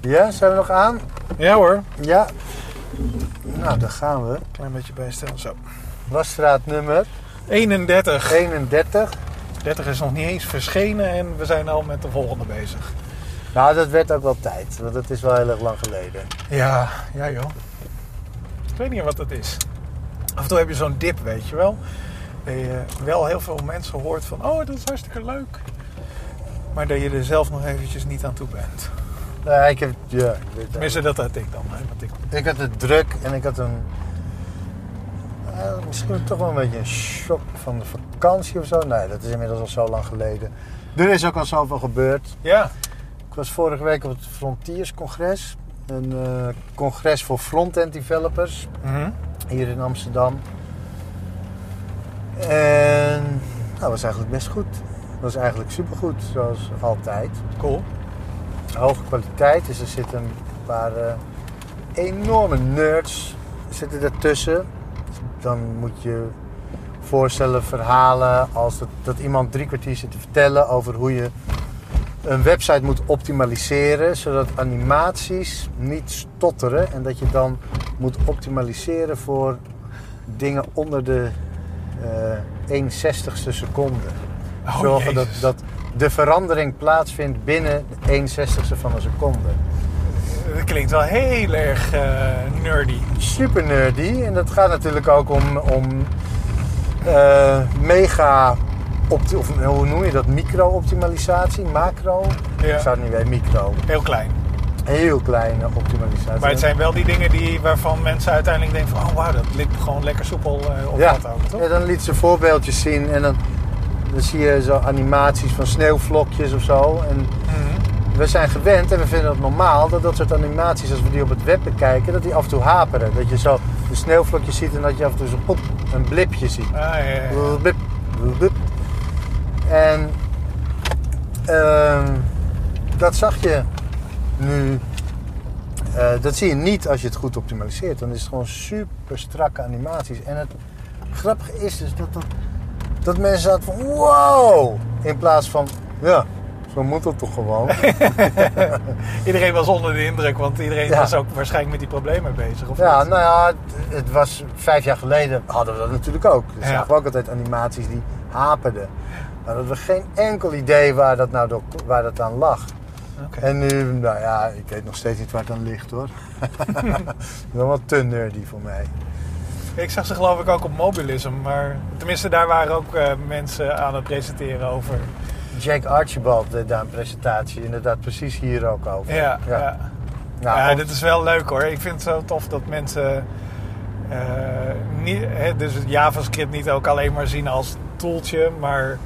Ja, zijn we nog aan? Ja hoor. Ja. Nou, daar gaan we. Klein beetje bijstellen. Zo. Wasstraat nummer 31. 31. 30 is nog niet eens verschenen en we zijn al met de volgende bezig. Nou, dat werd ook wel tijd, want het is wel heel erg lang geleden. Ja, ja joh. Ik weet niet wat het is. Af en toe heb je zo'n dip, weet je wel. Dat je wel heel veel mensen hoort van, oh dat is hartstikke leuk. Maar dat je er zelf nog eventjes niet aan toe bent. Nee, ik heb, ja, ik weet. Tenminste, dat had ik dan. Hè, want ik, Ik had het druk en ik had een. eh, misschien toch wel een beetje een shock van de vakantie of zo. Nee, dat is inmiddels al zo lang geleden. Er is ook al zoveel gebeurd. ja, Ik was vorige week op het Frontiers Congres. Een eh, congres voor front-end developers Mhm. hier in Amsterdam. En nou, dat was eigenlijk best goed. Dat was eigenlijk supergoed, zoals altijd. cool. Hoge kwaliteit, dus er zitten een paar eh, enorme nerds zitten ertussen. Dan moet je voorstellen verhalen als dat, dat iemand drie kwartier zit te vertellen over hoe je een website moet optimaliseren, zodat animaties niet stotteren en dat je dan moet optimaliseren voor dingen onder de eh 1 60ste seconde. Oh, Zorgen dat, dat de verandering plaatsvindt binnen de 1 60ste van een seconde. Dat klinkt wel heel erg eh, nerdy. super nerdy. En dat gaat natuurlijk ook om, om eh, mega, of hoe noem je dat, micro-optimalisatie, macro? Ja. Ik zou het niet weten, micro. Heel klein. Heel kleine optimalisatie. Maar het zijn wel die dingen die, waarvan mensen uiteindelijk denken van... oh wauw, dat liep gewoon lekker soepel eh, op ja. wat ook, toch? ja, dan liet ze voorbeeldjes zien en dan, dan zie je zo animaties van sneeuwvlokjes of zo. En Mhm. we zijn gewend en we vinden het normaal dat dat soort animaties, als we die op het web bekijken, dat die af en toe haperen. Dat je zo de sneeuwvlokjes ziet en dat je af en toe zo pop, een blipje ziet. Ah, ja, ja, ja. Blip, blip. En ehm, dat zag je nu. eh, dat zie je niet als je het goed optimaliseert. Dan is het gewoon super strakke animaties. En het grappige is dus dat, dat, dat mensen zaten van wow! In plaats van ja, zo moet het toch gewoon. Iedereen was onder de indruk, want iedereen Ja. was ook waarschijnlijk met die problemen bezig. Of Ja, niet? nou ja, het, het was vijf jaar geleden hadden we dat natuurlijk ook. We Ja. zagen we ook altijd animaties die haperden. Maar hadden we geen enkel idee waar dat nou door, waar dat aan lag. En nu, nou ja, ik weet nog steeds niet waar het aan ligt hoor. dat is wel te nerdy voor mij. Ik zag ze geloof ik ook op Mobilism, maar tenminste daar waren ook eh, mensen aan het presenteren over. Jake Archibald deed daar een presentatie, inderdaad precies hier ook over. Ja, ja. ja. ja. Nou, dit is wel leuk hoor. Ik vind het zo tof dat mensen eh, niet, dus het JavaScript niet ook alleen maar zien als toeltje, maar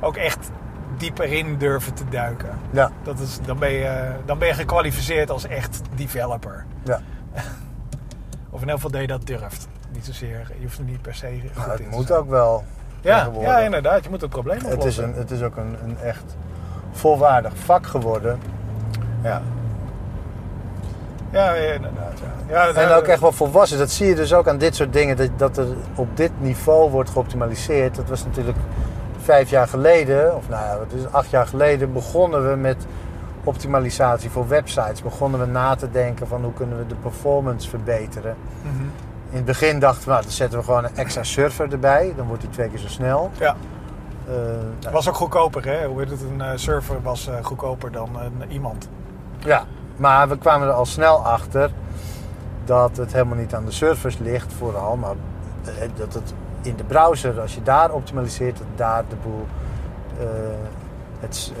ook echt dieper in durven te duiken. ja, Dat is, dan, ben je, dan ben je gekwalificeerd als echt developer. ja. Of in elk geval dat je dat durft. Niet zozeer, je hoeft er niet per se goed Nou, het in moet zijn. ook wel. Ja, ja, inderdaad. Je moet het probleem oplossen. Het is, een, het is ook een, een echt volwaardig vak geworden. Ja. Ja, inderdaad. Ja. Ja, En ook echt wel volwassen. Dat zie je dus ook aan dit soort dingen. Dat, dat er op dit niveau wordt geoptimaliseerd. Dat was natuurlijk vijf jaar geleden. Of nou ja, het, acht jaar geleden. Begonnen we met optimalisatie voor websites. Begonnen we na te denken van hoe kunnen we de performance verbeteren. mhm. In het begin dachten we, nou, dan zetten we gewoon een extra server erbij. Dan wordt die twee keer zo snel. Ja, nou, het was ook goedkoper, hè? Hoe heet het? Een eh, server was eh, goedkoper dan iemand. Ja, maar we kwamen er al snel achter dat het helemaal niet aan de servers ligt, vooral, maar dat het in de browser, als je daar optimaliseert, dat daar de boel, het,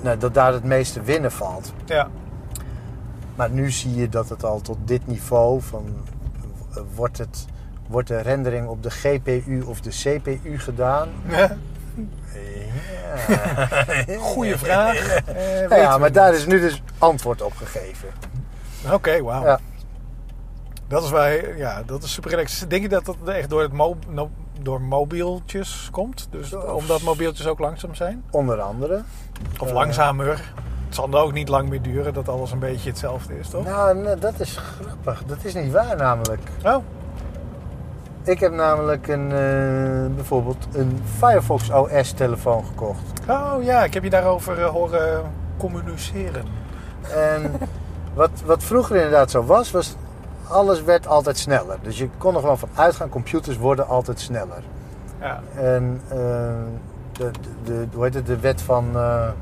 nou, dat daar het meeste winnen valt. Ja, Maar nu zie je dat het al tot dit niveau van wordt, het, wordt de rendering op de GPU of de CPU gedaan? Ja. goede vraag. Eh, Ja, maar daar is nu dus antwoord op gegeven. Oké, wauw. Ja. Dat is wel, ja, dat is super relaxed. Denk je dat dat echt door, het mo no- door mobieltjes komt? Dus Of- omdat mobieltjes ook langzaam zijn? Onder andere. Of Eh. langzamer? Zal dan ook niet lang meer duren dat alles een beetje hetzelfde is, toch? Nou, nee, dat is grappig. Dat is niet waar namelijk. Oh, Ik heb namelijk een, eh, bijvoorbeeld een Firefox OS telefoon gekocht. oh ja, ik heb je daarover eh, horen communiceren. En Wat, wat vroeger inderdaad zo was, was alles werd altijd sneller. Dus je kon er gewoon van uitgaan, computers worden altijd sneller. Ja. En eh, de, de, hoe heet het, de wet van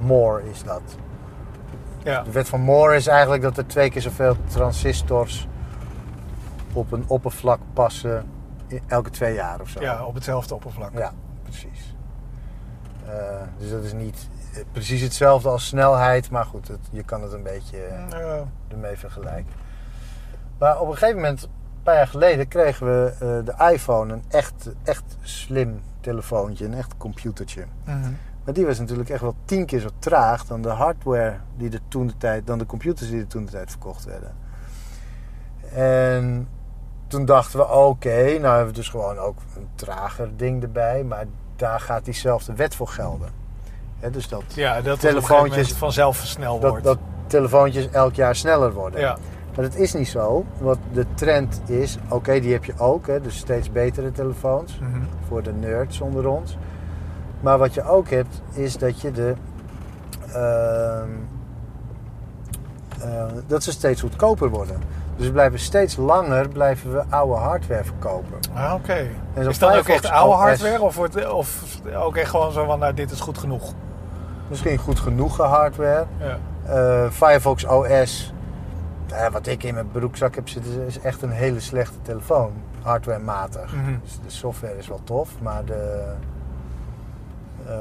Moore is dat. Ja. De wet van Moore is eigenlijk dat er twee keer zoveel transistors op een oppervlak passen elke twee jaar of zo. ja, op hetzelfde oppervlak. Ja, precies. Eh, dus dat is niet eh, precies hetzelfde als snelheid, maar goed, het, je kan het een beetje eh, ermee vergelijken. Maar op een gegeven moment, een paar jaar geleden, kregen we de iPhone, een echt, echt slim telefoontje, een echt computertje. Mhm. Maar die was natuurlijk echt wel tien keer zo traag dan de hardware die er toen de tijd, dan de computers die er toen de tijd verkocht werden. En toen dachten we, oké, nou hebben we dus gewoon ook een trager ding erbij, maar daar gaat diezelfde wet voor gelden. Hè, dus dat, ja, dat Telefoontjes- vanzelf versneld dat, wordt. dat telefoontjes elk jaar sneller worden. ja. Maar dat is niet zo. Wat de trend is, oké, die heb je ook, hè, dus steeds betere telefoons Mhm. voor de nerds onder ons. Maar wat je ook hebt, is dat je de. ehm, eh, dat ze steeds goedkoper worden. Dus we blijven steeds langer blijven we oude hardware verkopen. Ah, Oké. En zo'n Is dat ook Firefox echt oude hardware? Of, wordt, of ook echt gewoon zo van, nou, dit is goed genoeg? Misschien goed genoeg hardware. Ja. Eh, Firefox OS, wat ik in mijn broekzak heb zitten, is echt een hele slechte telefoon. Hardwarematig. Mhm. Dus de software is wel tof, maar de. Eh,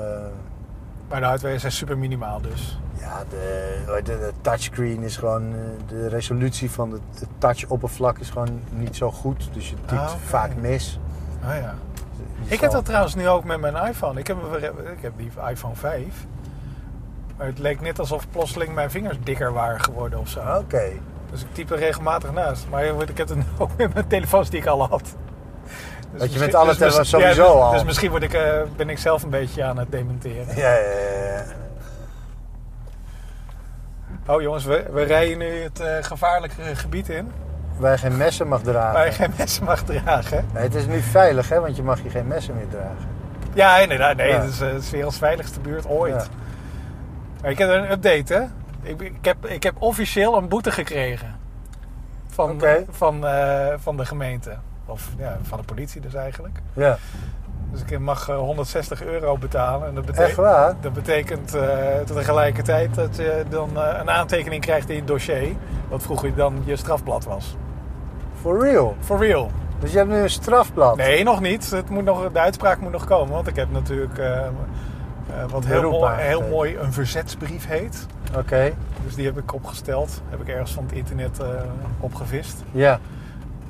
Maar de hardware is echt super minimaal dus. Ja, de, de, de touchscreen is gewoon. eh, De resolutie van het, het touch-oppervlak is gewoon niet zo goed. Dus je typt Ah, vaak mis. Ah ja. Je Ik heb dat trouwens nu ook met mijn iPhone. Ik heb, ik heb die iPhone 5. Maar het leek net alsof plotseling mijn vingers dikker waren geworden of zo. Oké. Dus ik typ er regelmatig naast. Maar ik heb het ook met mijn telefoons die ik al had. Dus je misschien- met alle ja, sowieso dus, al. Dus misschien word ik, eh, ben ik zelf een beetje aan het dementeren. Ja, ja, ja. Oh jongens, we, we rijden nu het eh, gevaarlijke gebied in. Waar je geen messen mag dragen. Waar je geen messen mag dragen. Nee, het is nu veilig, hè? Want je mag hier geen messen meer dragen. Ja, inderdaad. Nee, Ja. het is, het is werelds veiligste buurt ooit. Ja. Maar ik heb een update, hè. Ik, ik, heb, ik heb officieel een boete gekregen. Van, van, van de gemeente. Of ja, van de politie dus eigenlijk. Ja. Dus ik mag eh, 160 euro betalen. En dat, bete- Echt waar? dat betekent eh, tegelijkertijd dat je dan eh, een aantekening krijgt in je dossier. Wat vroeger dan je strafblad was. For real. For real. Dus je hebt nu een strafblad. Nee, nog niet. Het moet nog, de uitspraak moet nog komen. Want ik heb natuurlijk eh, eh, wat heel mooi, heel aangetekend. mooi een verzetsbrief heet. Oké. Dus die heb ik opgesteld. Heb ik ergens van het internet eh, opgevist. Ja.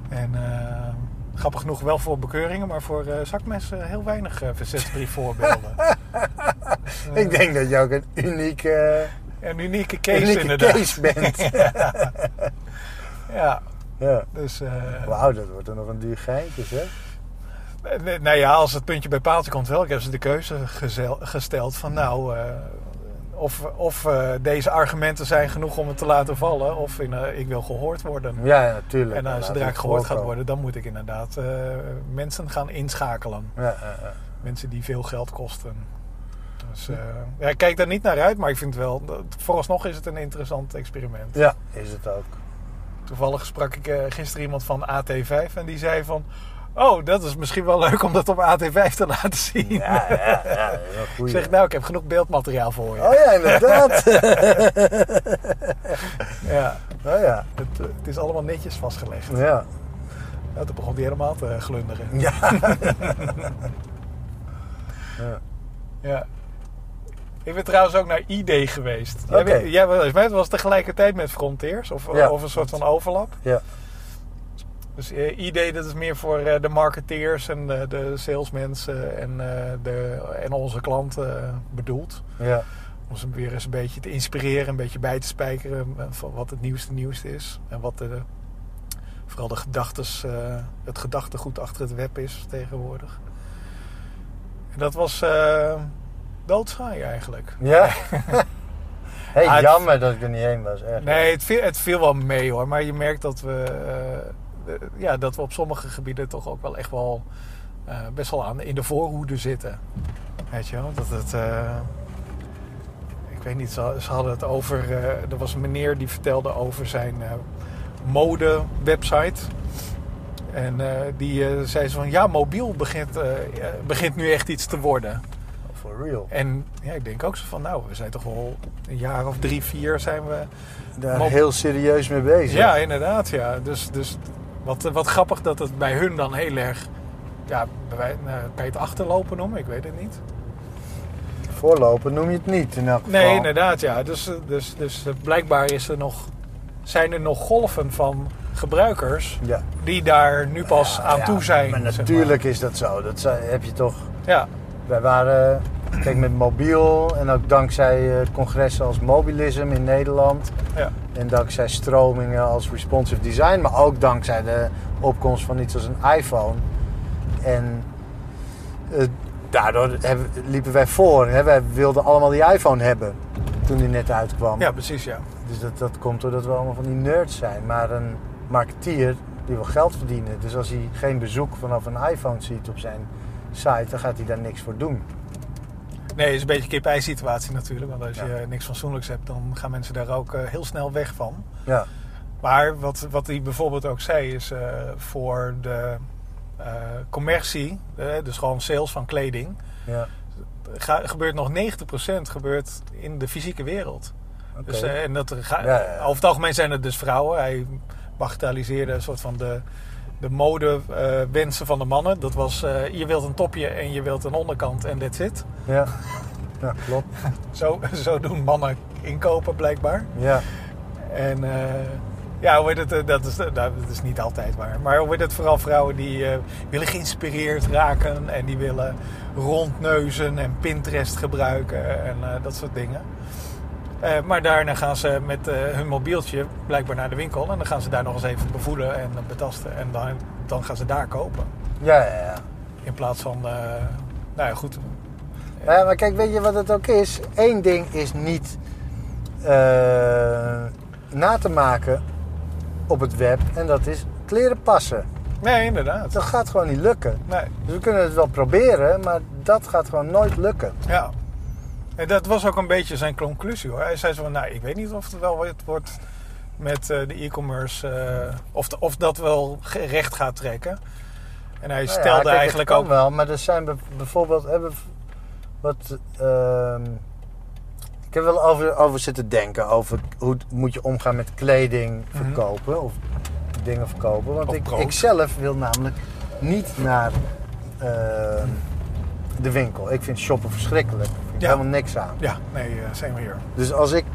En eh, grappig genoeg wel voor bekeuringen, maar voor eh zakmessen heel weinig eh, verzetsbriefvoorbeelden. Ik denk dat je ook een unieke, Een unieke case unieke inderdaad. case bent. Ja, ja. dus... eh, Wauw, dat wordt er nog een duur geintje, zeg. Nee, Nou ja, als het puntje bij paaltje komt wel. Ik heb ze de keuze gezel- gesteld van nou... of of eh, deze argumenten zijn genoeg om het te laten vallen... of in, eh, ik wil gehoord worden. Ja, ja, natuurlijk. En Laat zodra ik gehoord gaat worden... dan moet ik inderdaad eh, mensen gaan inschakelen. Ja. Mensen die veel geld kosten. Dus ja, ik kijk daar niet naar uit, maar ik vind wel... dat- Vooralsnog is het een interessant experiment. ja, is het ook. Toevallig sprak ik gisteren iemand van AT5 en die zei van... Oh, dat is misschien wel leuk om dat op AT5 te laten zien. Ja, ja, ja. zeg, nou, ik heb genoeg beeldmateriaal voor je. Oh ja, inderdaad. Ja, oh ja. het, eh, het is allemaal netjes vastgelegd. Ja. Nou, toen begon hij helemaal te glunderen. Ja. ja. Ja. Ik ben trouwens ook naar ID geweest. Jij, bent- jij was, het was tegelijkertijd met Frontiers, of, Ja. of een soort van overlap. Ja. Dus eh, ID, dat is meer voor eh, de marketeers en de, de salesmensen en, eh, de, en onze klanten bedoeld. Ja. Om ze weer eens een beetje te inspireren, een beetje bij te spijkeren van wat het nieuwste nieuws is. En wat de, vooral de gedachtes, het gedachtegoed achter het web is tegenwoordig. En dat was eh doodsaai eigenlijk. Ja. hey, Ah, jammer dat ik er niet heen was. Echt. Nee, het viel, het viel wel mee hoor. Maar je merkt dat we, ja, dat we op sommige gebieden toch ook wel echt wel eh, best wel aan in de voorhoede zitten. Weet je wel? Dat het, eh, ik weet niet, ze, ze hadden het over. eh, er was een meneer die vertelde over zijn eh, mode-website. En eh, die eh, zei zo van ja, mobiel begint, eh, eh, begint nu echt iets te worden. For real. En ja, ik denk ook zo van nou, we zijn toch wel een jaar of drie, vier zijn we. Daar heel serieus mee bezig. Ja, inderdaad, ja. Dus, dus wat, wat grappig dat het bij hun dan heel erg. Ja, bij kan je het achterlopen noemen? Ik weet het niet. Voorlopen noem je het niet in elk geval. Nee, inderdaad, ja. Dus, eh, dus, dus eh, blijkbaar is er nog, zijn er nog golven van gebruikers Ja. die daar nu pas aan Ja, toe zijn. Maar zeg natuurlijk is dat zo. Dat heb je toch... Ja, Wij waren, kijk, met mobiel en ook dankzij eh, congressen als Mobilism in Nederland. ja, En dankzij stromingen als responsive design, maar ook dankzij de opkomst van iets als een iPhone. En eh, daardoor hebben, liepen wij voor. Hè? Wij wilden allemaal die iPhone hebben toen die net uitkwam. ja, precies, ja. Dus dat, dat komt doordat we allemaal van die nerds zijn. Maar een marketeer die wil geld verdienen. Dus als hij geen bezoek vanaf een iPhone ziet op zijn site, dan gaat hij daar niks voor doen. Nee, het is een beetje een kip-ei situatie natuurlijk. Want als Ja. je niks fatsoenlijks hebt, dan gaan mensen daar ook eh, heel snel weg van. Ja, Maar wat, wat hij bijvoorbeeld ook zei is eh, voor de eh, commercie, dus gewoon sales van kleding, ja. ga- gebeurt nog 90% gebeurt in de fysieke wereld. Oké. Dus, en dat ga- ja. Over het algemeen zijn het dus vrouwen. Hij bagatelliseerde een soort van de, de modewensen van de mannen. Dat was, eh, je wilt een topje en je wilt een onderkant en that's it. ja. ja, klopt. Zo, zo doen mannen inkopen blijkbaar. Ja. En eh, ja, hoe heet het, eh, dat, is, nou, dat is niet altijd waar. Maar hoe heet het, vooral vrouwen die eh, willen geïnspireerd raken en die willen rondneuzen en Pinterest gebruiken en eh, dat soort dingen. Eh, maar daarna gaan ze met eh, hun mobieltje blijkbaar naar de winkel en dan gaan ze daar nog eens even bevoelen en betasten. En dan, dan gaan ze daar kopen. Ja, ja, ja. In plaats van, eh, nou ja, goed. Ja, maar kijk, weet je wat het ook is? Eén ding is niet na te maken op het web. En dat is kleren passen. Nee, inderdaad. Dat gaat gewoon niet lukken. Nee. Dus we kunnen het wel proberen, maar dat gaat gewoon nooit lukken. Ja. En dat was ook een beetje zijn conclusie hoor. Hij zei zo van, nou, ik weet niet of het wel wat wordt met eh, de e-commerce. eh, of, de- of dat wel recht gaat trekken. En hij Nou ja, stelde kijk, het eigenlijk ook... wel, maar er zijn be- bijvoorbeeld... Hebben wat, ehm, ik heb wel over, over zitten denken. Over hoe moet je omgaan met kleding Mhm. verkopen. Of dingen verkopen. Want Of ik, brood. ik zelf wil namelijk niet naar ehm, de winkel. Ik vind shoppen verschrikkelijk. Ja. helemaal niks aan. Ja, nee, uh, same hier. Dus als ik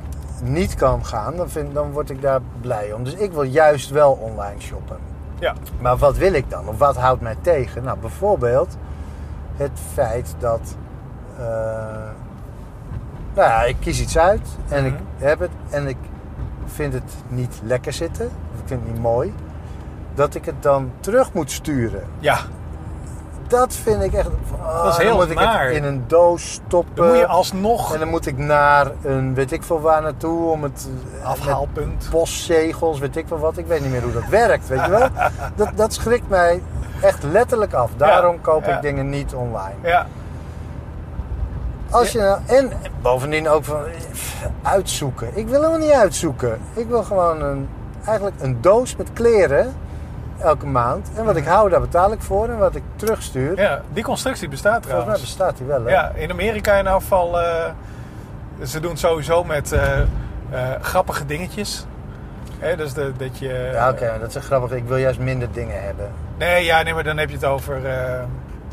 niet kan gaan, dan, vind, dan word ik daar blij om. Dus ik wil juist wel online shoppen. Ja, Maar wat wil ik dan? Of wat houdt mij tegen? Nou, bijvoorbeeld het feit dat. eh, nou ja, ik kies iets uit en ik Mhm. heb het en ik vind het niet lekker zitten. Of ik vind het niet mooi. Dat ik het dan terug moet sturen. ja. Dat vind ik echt. ah, Dat is heel dan moet ik het in een doos stoppen. Dan moet je alsnog En dan moet ik naar een weet ik veel waar naartoe om het. eh, afhaalpunt. postzegels, weet ik wel wat. Ik weet niet meer hoe dat werkt, weet je wel. Dat, dat schrikt mij echt letterlijk af. Daarom koop ja. ik dingen niet online. Ja, Als je nou, en bovendien ook van pff, uitzoeken. Ik wil helemaal niet uitzoeken. Ik wil gewoon een, eigenlijk een doos met kleren elke maand. En wat ik hou, daar betaal ik voor. En wat ik terugstuur, ja, die constructie bestaat volgens mij trouwens. bestaat die wel. Hè? Ja, in Amerika in geval. eh, ze doen sowieso met eh, eh, grappige dingetjes. Hè, dus de, dat je... Ja, oké, dat is grappig. Ik wil juist minder dingen hebben. Nee, ja, nee, maar dan heb je het over... eh,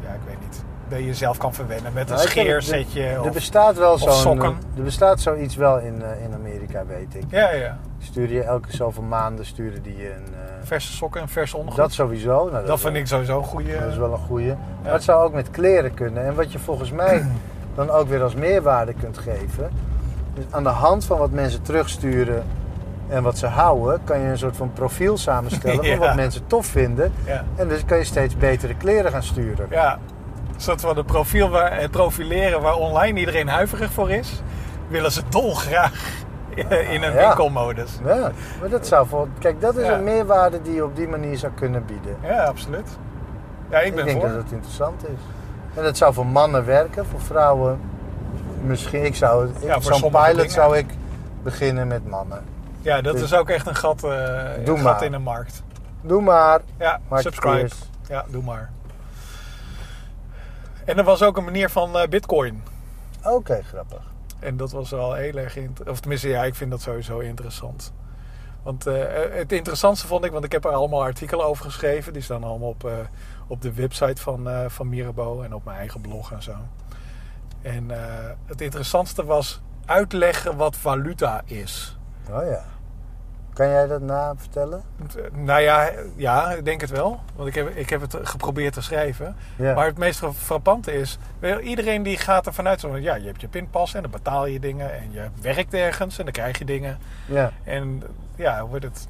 ja, ik weet niet. Dat je jezelf kan verwennen met een Nou, scheersetje. Er Of, bestaat wel zo'n. sokken. Er bestaat zoiets wel in, eh, in Amerika, weet ik. ja, ja. Stuur je elke zoveel maanden sturen die je een. eh, Verse sokken en verse ondergoed. dat sowieso. Nou, dat vind wel- ik sowieso een goede... Dat is wel een goeie. Maar het zou ook met kleren kunnen. En wat je volgens mij dan ook weer als meerwaarde kunt geven. Dus aan de hand van wat mensen terugsturen en wat ze houden, kan je een soort van profiel samenstellen Ja. van wat mensen tof vinden. Ja. En dus kan je steeds betere kleren gaan sturen. Ja, soort van het, profiel waar, het profileren waar online iedereen huiverig voor is, willen ze dolgraag in een Ja. winkelmodus. Ja, maar dat zou voor. Kijk, dat is Ja. een meerwaarde die je op die manier zou kunnen bieden. Ja, absoluut. Ja, ik Ik, ben denk voor. dat het interessant is. En dat zou voor mannen werken, voor vrouwen misschien, ik zou, Ja, voor zo'n pilot dingen. zou ik beginnen met mannen. Ja, dat Dus- is ook echt een gat, eh, een gat in de markt. Doe maar. Ja, subscribe. Ja, doe maar. En er was ook een manier van eh, bitcoin. Oké, grappig. En dat was wel heel erg interessant. Of tenminste, ja, ik vind dat sowieso interessant. Want eh, het interessantste vond ik, want ik heb er allemaal artikelen over geschreven. Die staan allemaal op, op de website van, eh, van Mirabeau en op mijn eigen blog en zo. En het interessantste was uitleggen wat valuta is. Oh ja. Kan jij dat na vertellen? Nou ja, ja, ik denk het wel. Want ik heb, ik heb het geprobeerd te schrijven. Ja. Maar het meest frappante is, iedereen die gaat ervan uit, zo, ja, je hebt je pinpas en dan betaal je dingen en je werkt ergens en dan krijg je dingen. Ja. En ja, wordt het.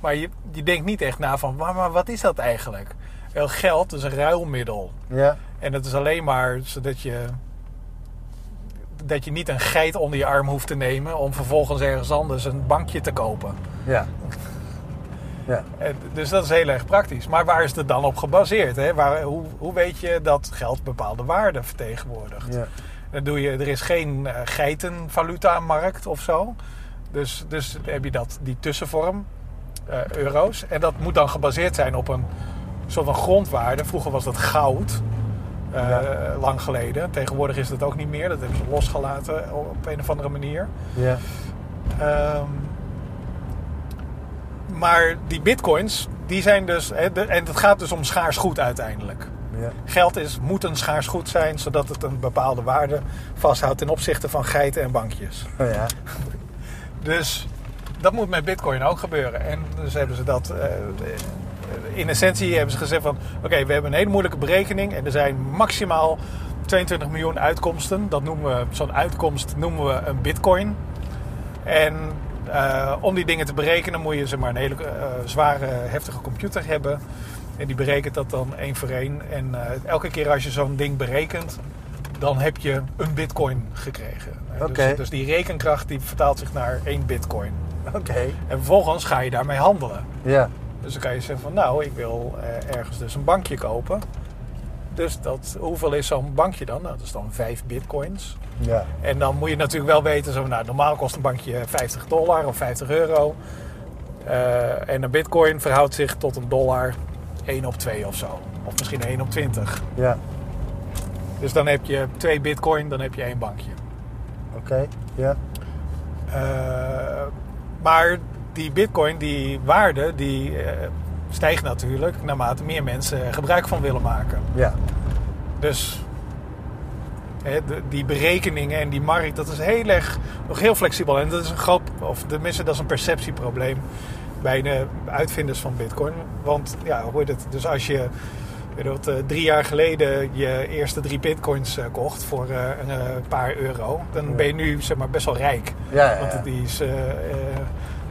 Maar je, je denkt niet echt na van, maar, maar wat is dat eigenlijk? Wel, geld is een ruilmiddel. Ja. En dat is alleen maar zodat je. Dat je niet een geit onder je arm hoeft te nemen om vervolgens ergens anders een bankje te kopen. Ja. Ja. En Dus dat is heel erg praktisch. Maar waar is het dan op gebaseerd? Hè? Waar, hoe, hoe weet je dat geld bepaalde waarden vertegenwoordigt? Ja. Dan doe je, er is geen eh, geitenvaluta-markt of zo. Dus, dus heb je dat, die tussenvorm, eh, euro's. En dat moet dan gebaseerd zijn op een soort van grondwaarde. Vroeger was dat goud, eh, Ja. lang geleden. Tegenwoordig is dat ook niet meer. Dat hebben ze losgelaten op een of andere manier. Ja. Ehm, maar die bitcoins, die zijn dus... hè, de- En het gaat dus om schaars goed uiteindelijk. Ja. Geld is, moet een schaars goed zijn, zodat het een bepaalde waarde vasthoudt ten opzichte van geiten en bankjes. Oh ja. Dus dat moet met bitcoin ook gebeuren. En dus hebben ze dat... eh, in essentie hebben ze gezegd van... Oké, we hebben een hele moeilijke berekening en er zijn maximaal 22 miljoen uitkomsten. Dat noemen we, zo'n uitkomst noemen we een bitcoin. En eh, om die dingen te berekenen moet je zeg maar, een hele eh, zware, heftige computer hebben. En die berekent dat dan één voor één. En eh, elke keer als je zo'n ding berekent, dan heb je een bitcoin gekregen. Eh, Oké. Dus, dus die rekenkracht die vertaalt zich naar één bitcoin. Oké. En vervolgens ga je daarmee handelen. Ja. Dus dan kan je zeggen van nou, ik wil ergens dus een bankje kopen. Dus dat, hoeveel is zo'n bankje dan? Nou, dat is dan 5 bitcoins. Ja. En dan moet je natuurlijk wel weten, zo, nou, normaal kost een bankje 50 dollar of 50 euro. Eh, en een bitcoin verhoudt zich tot een dollar 1 op 2 of zo. Of misschien 1 op 20. Ja. Dus dan heb je twee bitcoin, dan heb je één bankje. Oké. Ja. Eh, maar die bitcoin, die waarde, die eh, stijgt natuurlijk naarmate meer mensen er gebruik van willen maken. Ja. Dus hè, de- die berekeningen en die markt, dat is heel erg, nog heel flexibel. En dat is een groot, of tenminste dat is een perceptieprobleem bij de uitvinders van bitcoin. Want ja, hoe heet het? Dus als je wat, eh, drie jaar geleden je eerste drie bitcoins eh, kocht voor eh, een paar euro, dan ben je nu zeg maar best wel rijk. Ja. Ja. Want die is,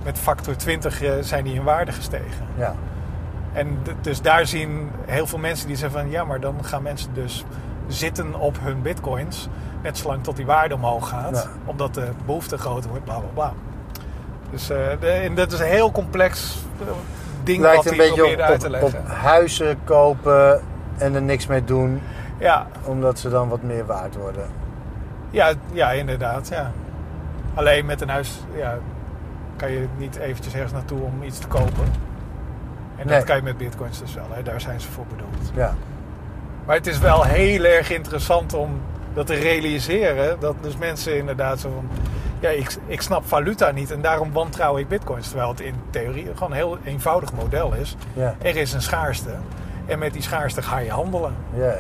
met factor 20 eh, zijn die in waarde gestegen. Ja. En dus daar zien heel veel mensen die zeggen van ja, maar dan gaan mensen dus zitten op hun bitcoins. Net zolang tot die waarde omhoog gaat. Ja. Omdat de behoefte groter wordt, bla bla bla. Dus eh, de- en dat is een heel complex eh, ding Lijkt wat een beetje op, uit te op, leggen. op huizen kopen en er niks mee doen, Ja, omdat ze dan wat meer waard worden. ja, ja, inderdaad. Ja. Alleen met een huis ja, kan je niet eventjes ergens naartoe om iets te kopen. En Nee. dat kan je met bitcoins dus wel. Hè. Daar zijn ze voor bedoeld. Ja. Maar het is wel heel erg interessant om dat te realiseren. Dat dus mensen inderdaad zo van... Ja, ik, ik snap valuta niet en daarom wantrouw ik bitcoins. Terwijl het in theorie gewoon een heel eenvoudig model is. Ja. Er is een schaarste. En met die schaarste ga je handelen. Ja.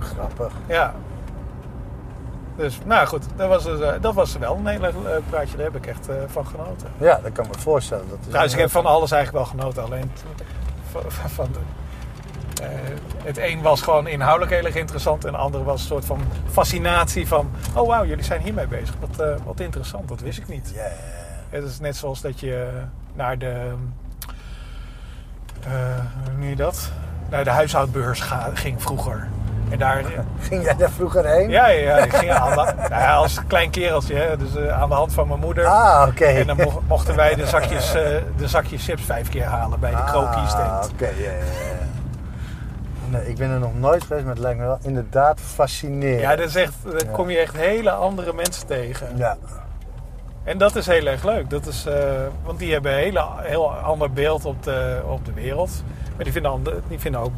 grappig. Ja. Dus, nou goed, dat was, dus, eh, dat was wel een heel leuk praatje. Daar heb ik echt eh, van genoten. Ja, dat kan ik me voorstellen. Dat is Trouwens, ik heb van alles eigenlijk wel genoten. Alleen van, van- de, eh, het een was gewoon inhoudelijk heel erg interessant. En het andere was een soort van fascinatie van... Oh wauw, jullie zijn hiermee bezig. Wat, eh, wat interessant, dat wist ik niet. Ja. Het is net zoals dat je naar de... eh, hoe noem je dat? Naar de huishoudbeurs ging vroeger. En daar... Ging jij daar vroeger heen? Ja, ja, ja, ik ging aan de, nou als klein kereltje, hè, dus eh, aan de hand van mijn moeder. Ah, oké. En dan mo- mochten wij de zakjes, eh, de zakjes chips vijf keer halen bij de Ah, krokies tent. Oké, ja, ja, ja. Nee, ik ben er nog nooit geweest, maar het lijkt me wel inderdaad fascinerend. Ja, dat is echt, dan kom je echt hele andere mensen tegen. Ja. En dat is heel erg leuk. Dat is, eh, want die hebben een hele, heel ander beeld op de, op de wereld. Maar die vinden, ander- die vinden ook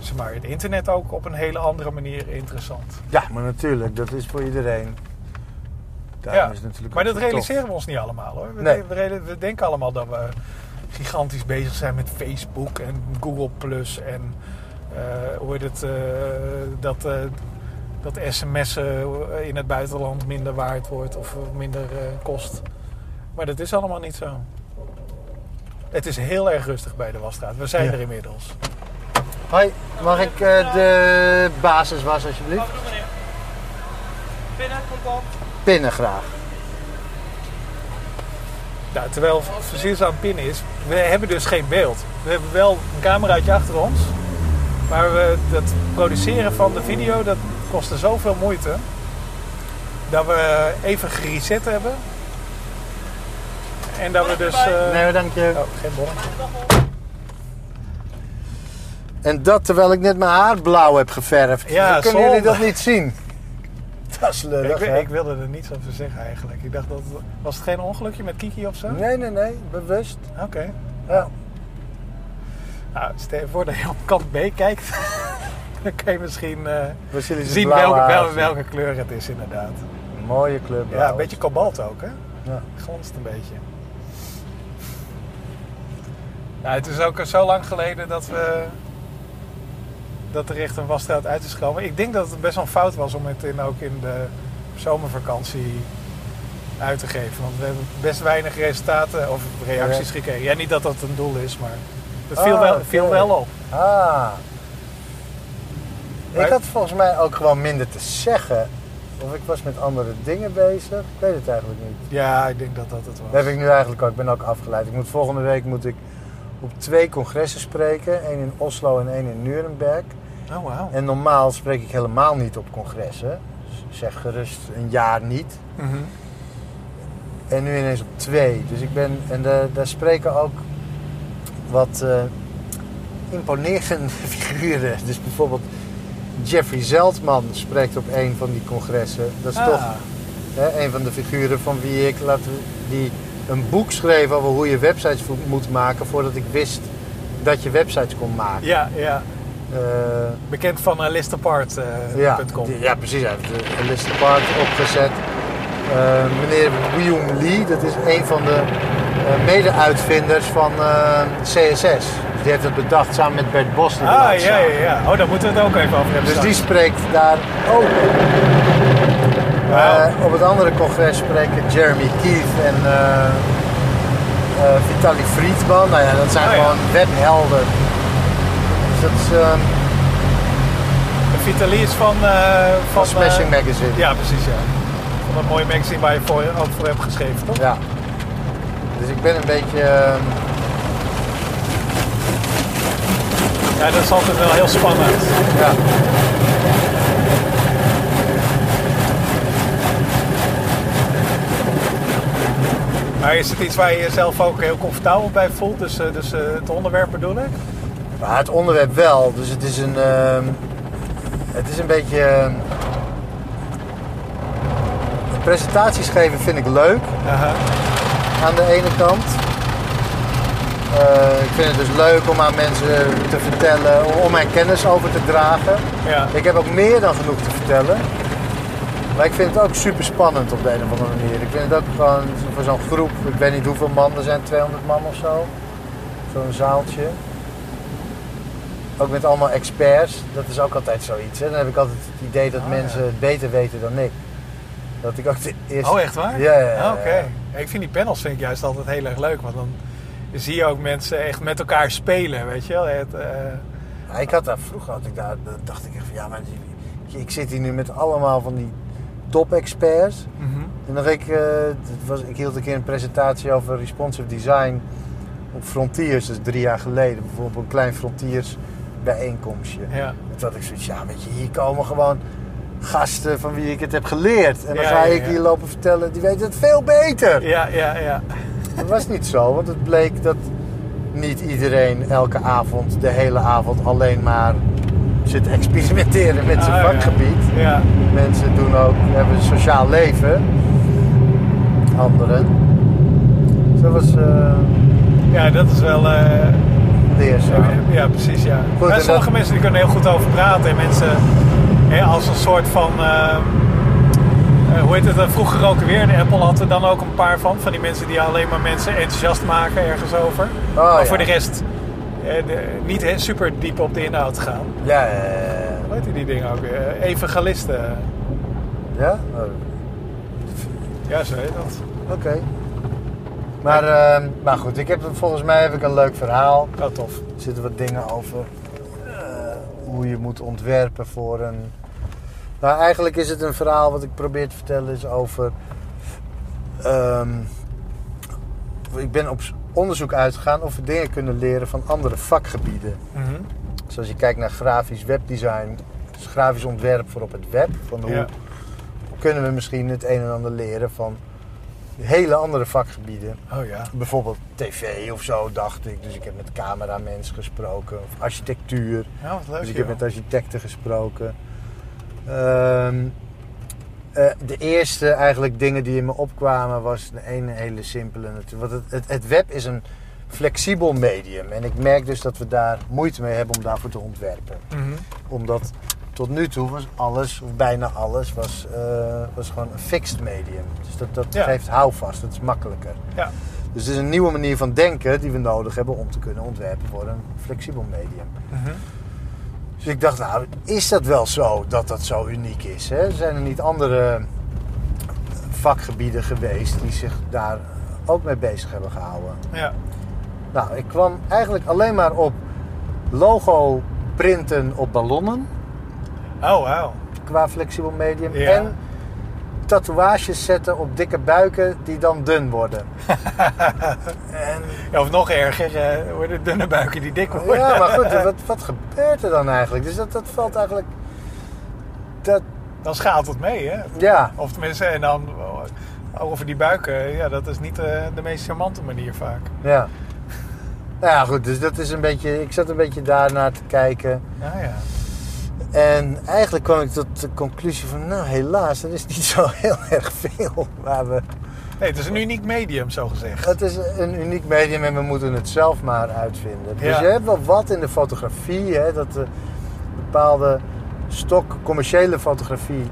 zeg maar, het internet ook op een hele andere manier interessant. ja, maar natuurlijk, dat is voor iedereen. Daarom Ja, is het natuurlijk Maar dat tof. realiseren we ons niet allemaal hoor. We, Nee. de- we, denken allemaal dat we gigantisch bezig zijn met Facebook en Google Plus en eh, hoe heet het, eh, dat, eh, dat sms'en in het buitenland minder waard wordt of minder kost. Maar dat is allemaal niet zo. Het is heel erg rustig bij de Wasstraat. We zijn Ja. er inmiddels. Hoi, mag ik eh, de basis was alsjeblieft? Binnen, contant. Pinnen graag. Nou, terwijl precies aan het pinnen is, we hebben dus geen beeld. We hebben wel een cameraatje achter ons. Maar we, het produceren van de video, dat kostte zoveel moeite. Dat we even gereset hebben. En dat we dus... eh, Nee, dank je. Oh, geen bonnetje. En dat terwijl ik net mijn haar blauw heb geverfd. Ja, Dan kunnen jullie dat niet zien. Dat is Ik, lullig, hè? ik wilde er niets over zeggen eigenlijk. Ik dacht dat... Was het geen ongelukje met Kiki of zo? Nee, nee, nee. Bewust. Oké. Ja. Nou, stel je voor dat je op kant B kijkt. dan kan je misschien eh, zien welke, kleur het is inderdaad. Mooie kleur blauw. Ja, een beetje kobalt ook, hè? Ja. Glanst een beetje. Ja, het is ook zo lang geleden dat we dat er echt een wasstraat uit is gekomen. Ik denk dat het best wel een fout was om het in, ook in de zomervakantie uit te geven. Want we hebben best weinig resultaten of reacties Ja. gekregen. Ja, niet dat dat een doel is, maar het viel, Ah, wel, viel wel op. Ah. Maar- Ik had volgens mij ook gewoon minder te zeggen. Of ik was met andere dingen bezig. Ik weet het eigenlijk niet. Ja, ik denk dat dat het was. Dat heb ik nu eigenlijk ook. Ik ben ook afgeleid. Ik moet, volgende week moet ik op twee congressen spreken. één in Oslo en één in Nuremberg. Oh, wauw. En normaal spreek ik helemaal niet op congressen. Zeg gerust een jaar niet. Mhm. En nu ineens op twee. Dus ik ben, en de, daar spreken ook wat eh, imponerende figuren. Dus bijvoorbeeld Jeffrey Zeltman spreekt op een van die congressen. Dat is Ah, toch hè, een van de figuren van wie ik, we, die een boek schreef over hoe je websites moet maken voordat ik wist dat je websites kon maken. Ja, ja. Eh, Bekend van uh, listapart.com. ja, die- ja, precies. Hij heeft de list apart opgezet. Eh, meneer Wyung Lee, dat is een van de eh, mede-uitvinders van eh, CSS. Die heeft het bedacht samen met Bert Bos. Ah, ja, ja, ja. Oh, daar moeten we het ook even over hebben. Dus die spreekt daar ook. Eh, op het andere congres spreken Jeremy Keith en eh eh, Vitaly Friedman. Nou ja, dat zijn Oh ja. gewoon webhelden. Dus dat is ehm, Vitaly is van... eh, van van Smashing eh, Magazine. Ja, precies, ja. Van dat mooie magazine waar je voor, ook voor hebt geschreven, toch? Ja. Dus ik ben een beetje. ehm, Ja, dat is altijd wel heel spannend. ja. Maar is het iets waar je jezelf ook heel comfortabel bij voelt? Dus, eh, dus het onderwerp bedoel ik? Maar het onderwerp wel. Dus het is een. ehm, het is een beetje. ehm, presentaties geven vind ik leuk aan de ene kant. Eh, ik vind het dus leuk om aan mensen te vertellen, om- om mijn kennis over te dragen. Ja. Ik heb ook meer dan genoeg te vertellen. Maar ik vind het ook super spannend op de een of andere manier. Ik vind het ook gewoon voor zo'n groep, ik weet niet hoeveel man er zijn, 200 man of zo. Zo'n zaaltje. Ook met allemaal experts. Dat is ook altijd zoiets. Hè? Dan heb ik altijd het idee dat Ah, mensen ja. het beter weten dan ik. Dat ik ook de eerste... Oh, echt waar? Ja, ja, Ah, Oké. Ik vind die panels vind ik juist altijd heel erg leuk. Want dan zie je ook mensen echt met elkaar spelen, weet je wel. Het, eh, Ja, ik had daar vroeger, had ik daar, dacht ik echt van ja, maar ik zit hier nu met allemaal van die top-experts. mhm. En dan ik, eh, was, ik hield een keer een presentatie over responsive design op Frontiers, is drie jaar geleden. Bijvoorbeeld een klein Frontiers bijeenkomstje. Ja. Had ik zoiets, ja weet je, hier komen gewoon gasten van wie ik het heb geleerd. En dan Ja, ga ik hier lopen vertellen, die weten het veel beter. Ja, ja, ja. Dat was niet zo, want het bleek dat niet iedereen elke avond, de hele avond alleen maar zit te experimenteren met zijn Ah, vakgebied. Ja. Mensen doen ook, hebben een sociaal leven. Anderen. Dus dat was eh ja, dat is wel... eh, leerzaam. Ja, precies, ja. Goed, Maar en sommige dat- mensen die kunnen heel goed over praten. En mensen hè, als een soort van... eh, eh, hoe heet het? eh, Vroeger ook weer. En Apple had er dan ook een paar van. Van die mensen die alleen maar mensen enthousiast maken ergens over. Oh, maar ja. voor de rest de- niet hè, super diep op de inhoud gaan. Ja, ja, ja. Hoe heet die dingen ook weer? Evangelisten. Ja? Ja, zo heet dat. Oké. Maar, ehm, maar goed, ik heb, volgens mij heb ik een leuk verhaal. Oh, tof. Er zitten wat dingen over eh, hoe je moet ontwerpen voor een. Nou, eigenlijk is het een verhaal wat ik probeer te vertellen is over. ehm, ik ben op onderzoek uitgegaan of we dingen kunnen leren van andere vakgebieden. Mhm. Zoals je kijkt naar grafisch webdesign, dus grafisch ontwerp voor op het web. Van hoe Ja. kunnen we misschien het een en ander leren van hele andere vakgebieden. Oh ja. Bijvoorbeeld tv of zo, dacht ik. Dus ik heb met cameramensen gesproken. Of architectuur. Ja, wat leuk. Dus ik heb met architecten gesproken. Ehm, eh, de eerste eigenlijk dingen die in me opkwamen was de ene hele simpele. natuurlijk. Want het, het, het web is een flexibel medium. En ik merk dus dat we daar moeite mee hebben om daarvoor te ontwerpen. Mhm. Omdat tot nu toe was alles, of bijna alles, was, eh, was gewoon een fixed medium. Dus dat, dat Ja. geeft houvast, dat is makkelijker. Ja. Dus het is een nieuwe manier van denken die we nodig hebben om te kunnen ontwerpen voor een flexibel medium. Mhm. Dus ik dacht, nou, is dat wel zo dat dat zo uniek is? Hè? Zijn er niet andere vakgebieden geweest die zich daar ook mee bezig hebben gehouden? Ja. Nou, ik kwam eigenlijk alleen maar op logo printen op ballonnen Oh, wauw. qua flexibel medium. Ja. En tatoeages zetten op dikke buiken die dan dun worden. en, Ja, of nog erger, eh, worden dunne buiken die dik worden. ja, maar goed, wat, wat gebeurt er dan eigenlijk? Dus dat, dat valt eigenlijk... Dat, Dan schaalt het mee, hè? ja, Of tenminste, en dan oh, over die buiken, ja, dat is niet eh, de meest charmante manier vaak. ja. Nou ja, goed, dus dat is een beetje... Ik zat een beetje daarnaar te kijken. Ja, ja. En eigenlijk kwam ik tot de conclusie van... Nou, helaas, er is niet zo heel erg veel waar we... Nee, het is een uniek medium, zo gezegd. Het is een uniek medium en we moeten het zelf maar uitvinden. Dus Ja. je hebt wel wat in de fotografie, hè, dat de bepaalde stok commerciële fotografie,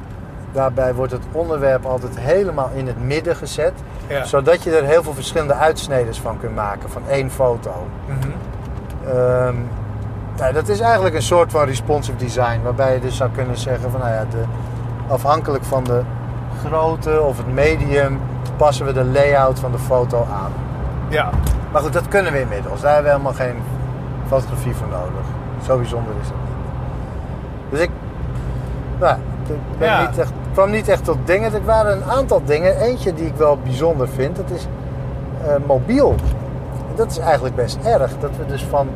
daarbij wordt het onderwerp altijd helemaal in het midden gezet, Ja. zodat je er heel veel verschillende uitsneders van kunt maken van één foto. Ehm, nou, dat is eigenlijk een soort van responsive design, waarbij je dus zou kunnen zeggen van nou ja, de, afhankelijk van de grootte of het medium passen we de layout van de foto aan. Ja. Maar goed, dat kunnen we inmiddels. Daar hebben we helemaal geen fotografie voor nodig. Zo bijzonder is het niet. Dus ik, nou, ik ben Ja. niet echt, kwam niet echt tot dingen. Er waren een aantal dingen. Eentje die ik wel bijzonder vind, dat is eh, mobiel. Dat is eigenlijk best erg. Dat we dus van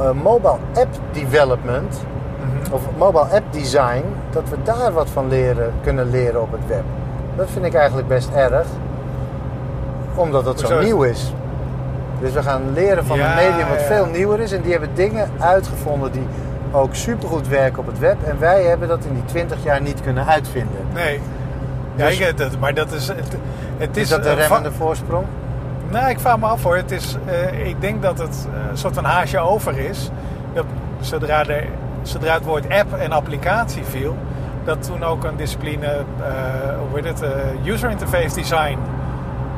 eh, mobile app development Mhm. of mobile app design, dat we daar wat van leren, kunnen leren op het web. Dat vind ik eigenlijk best erg, omdat dat zo Hoezo nieuw is. Dus we gaan leren van Ja, een medium wat ja. veel nieuwer is en die hebben dingen uitgevonden die ook supergoed werken op het web. En wij hebben dat in die 20 jaar niet kunnen uitvinden. Nee. Ja, Dus- ik, dat, maar dat is... Het, het Is, dat de remmende voorsprong? Nou, ik vraag me af hoor. Het is, eh, ik denk dat het eh, een soort van haasje over is. Dat zodra, de, zodra het woord app en applicatie viel, dat toen ook een discipline, eh, hoe heet het, user interface design,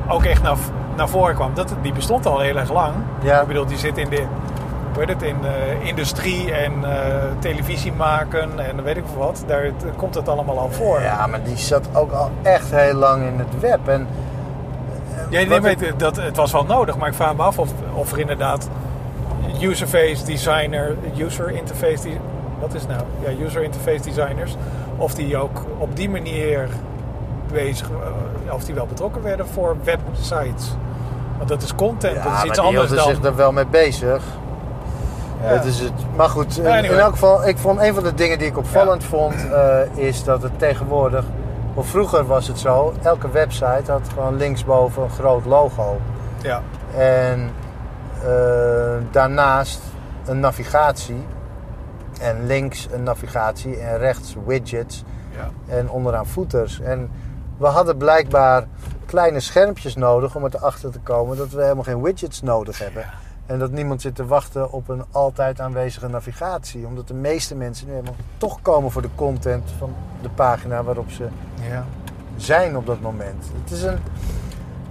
ook echt naar, naar voren kwam. Dat, die bestond al heel erg lang. Ja. Ik bedoel, die zit in de hoe heet het, in industrie en televisie maken en weet ik veel wat. Daar het- komt het allemaal al voor. Ja, maar die zat ook al echt heel lang in het web. En, Ja, nee, maar het, dat, het was wel nodig, maar ik vraag me af of, of er inderdaad userface designer, user interface, die, wat is het nou? Ja, user interface designers, of die ook op die manier bezig, eh, of die wel betrokken werden voor websites. Want dat is content, ja, dat is iets die anders dan. zich er wel mee bezig. Ja. Het is het, maar goed, in elk geval, ik vond een van de dingen die ik opvallend vond, eh, is dat het tegenwoordig, vroeger was het zo, elke website had gewoon linksboven een groot logo. Ja, En eh, daarnaast een navigatie. En links een navigatie en rechts widgets Ja. en onderaan footers. En we hadden blijkbaar kleine schermpjes nodig om erachter te komen dat we helemaal geen widgets nodig hebben. Ja. En dat niemand zit te wachten op een altijd aanwezige navigatie. Omdat de meeste mensen nu helemaal toch komen voor de content van de pagina waarop ze Ja. zijn op dat moment. Het is een...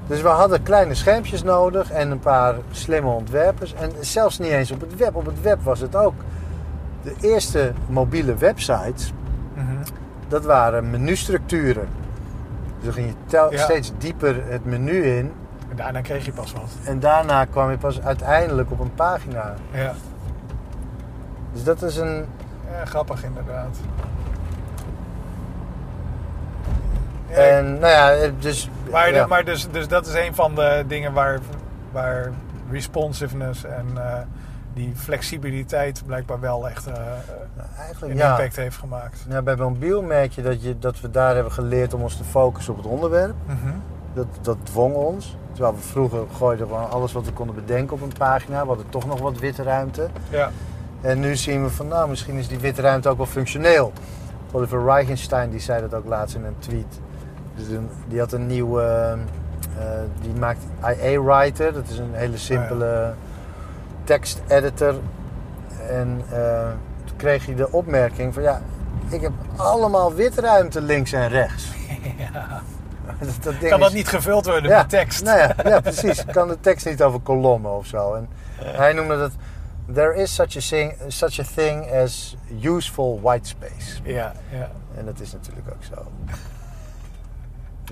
Dus we hadden kleine schermpjes nodig en een paar slimme ontwerpers. En zelfs niet eens op het web. Op het web was het ook. De eerste mobiele websites, Mhm. dat waren menustructuren. Dus dan ging je Ja. steeds dieper het menu in. En daarna kreeg je pas wat. En daarna kwam je pas uiteindelijk op een pagina. Ja. Dus dat is een... ja, grappig inderdaad. Ja, En nou ja, dus... Maar, ja. maar dus, dus dat is een van de dingen waar, waar responsiveness en eh, die flexibiliteit blijkbaar wel echt eh, een ja. impact heeft gemaakt. Ja, bij mobiel merk je dat, je dat we daar hebben geleerd om ons te focussen op het onderwerp. Mhm. Dat, dat dwong ons. Terwijl we vroeger gooiden gewoon alles wat we konden bedenken op een pagina. We hadden toch nog wat witte ruimte. Ja. En nu zien we van, nou, misschien is die witte ruimte ook wel functioneel. Oliver Reichenstein die zei dat ook laatst in een tweet. Dus die had een nieuwe, eh, die maakt IA Writer. Dat is een hele simpele teksteditor. En eh, toen kreeg hij de opmerking van, ja, ik heb allemaal witruimte links en rechts. Ja. dat, ding Kan dat is- niet gevuld worden ja, met tekst? Nou ja, ja, precies. Kan de tekst niet over kolommen of zo. En hij noemde dat... There is such a, thing, such a thing as useful white space. Ja, ja. En dat is natuurlijk ook zo.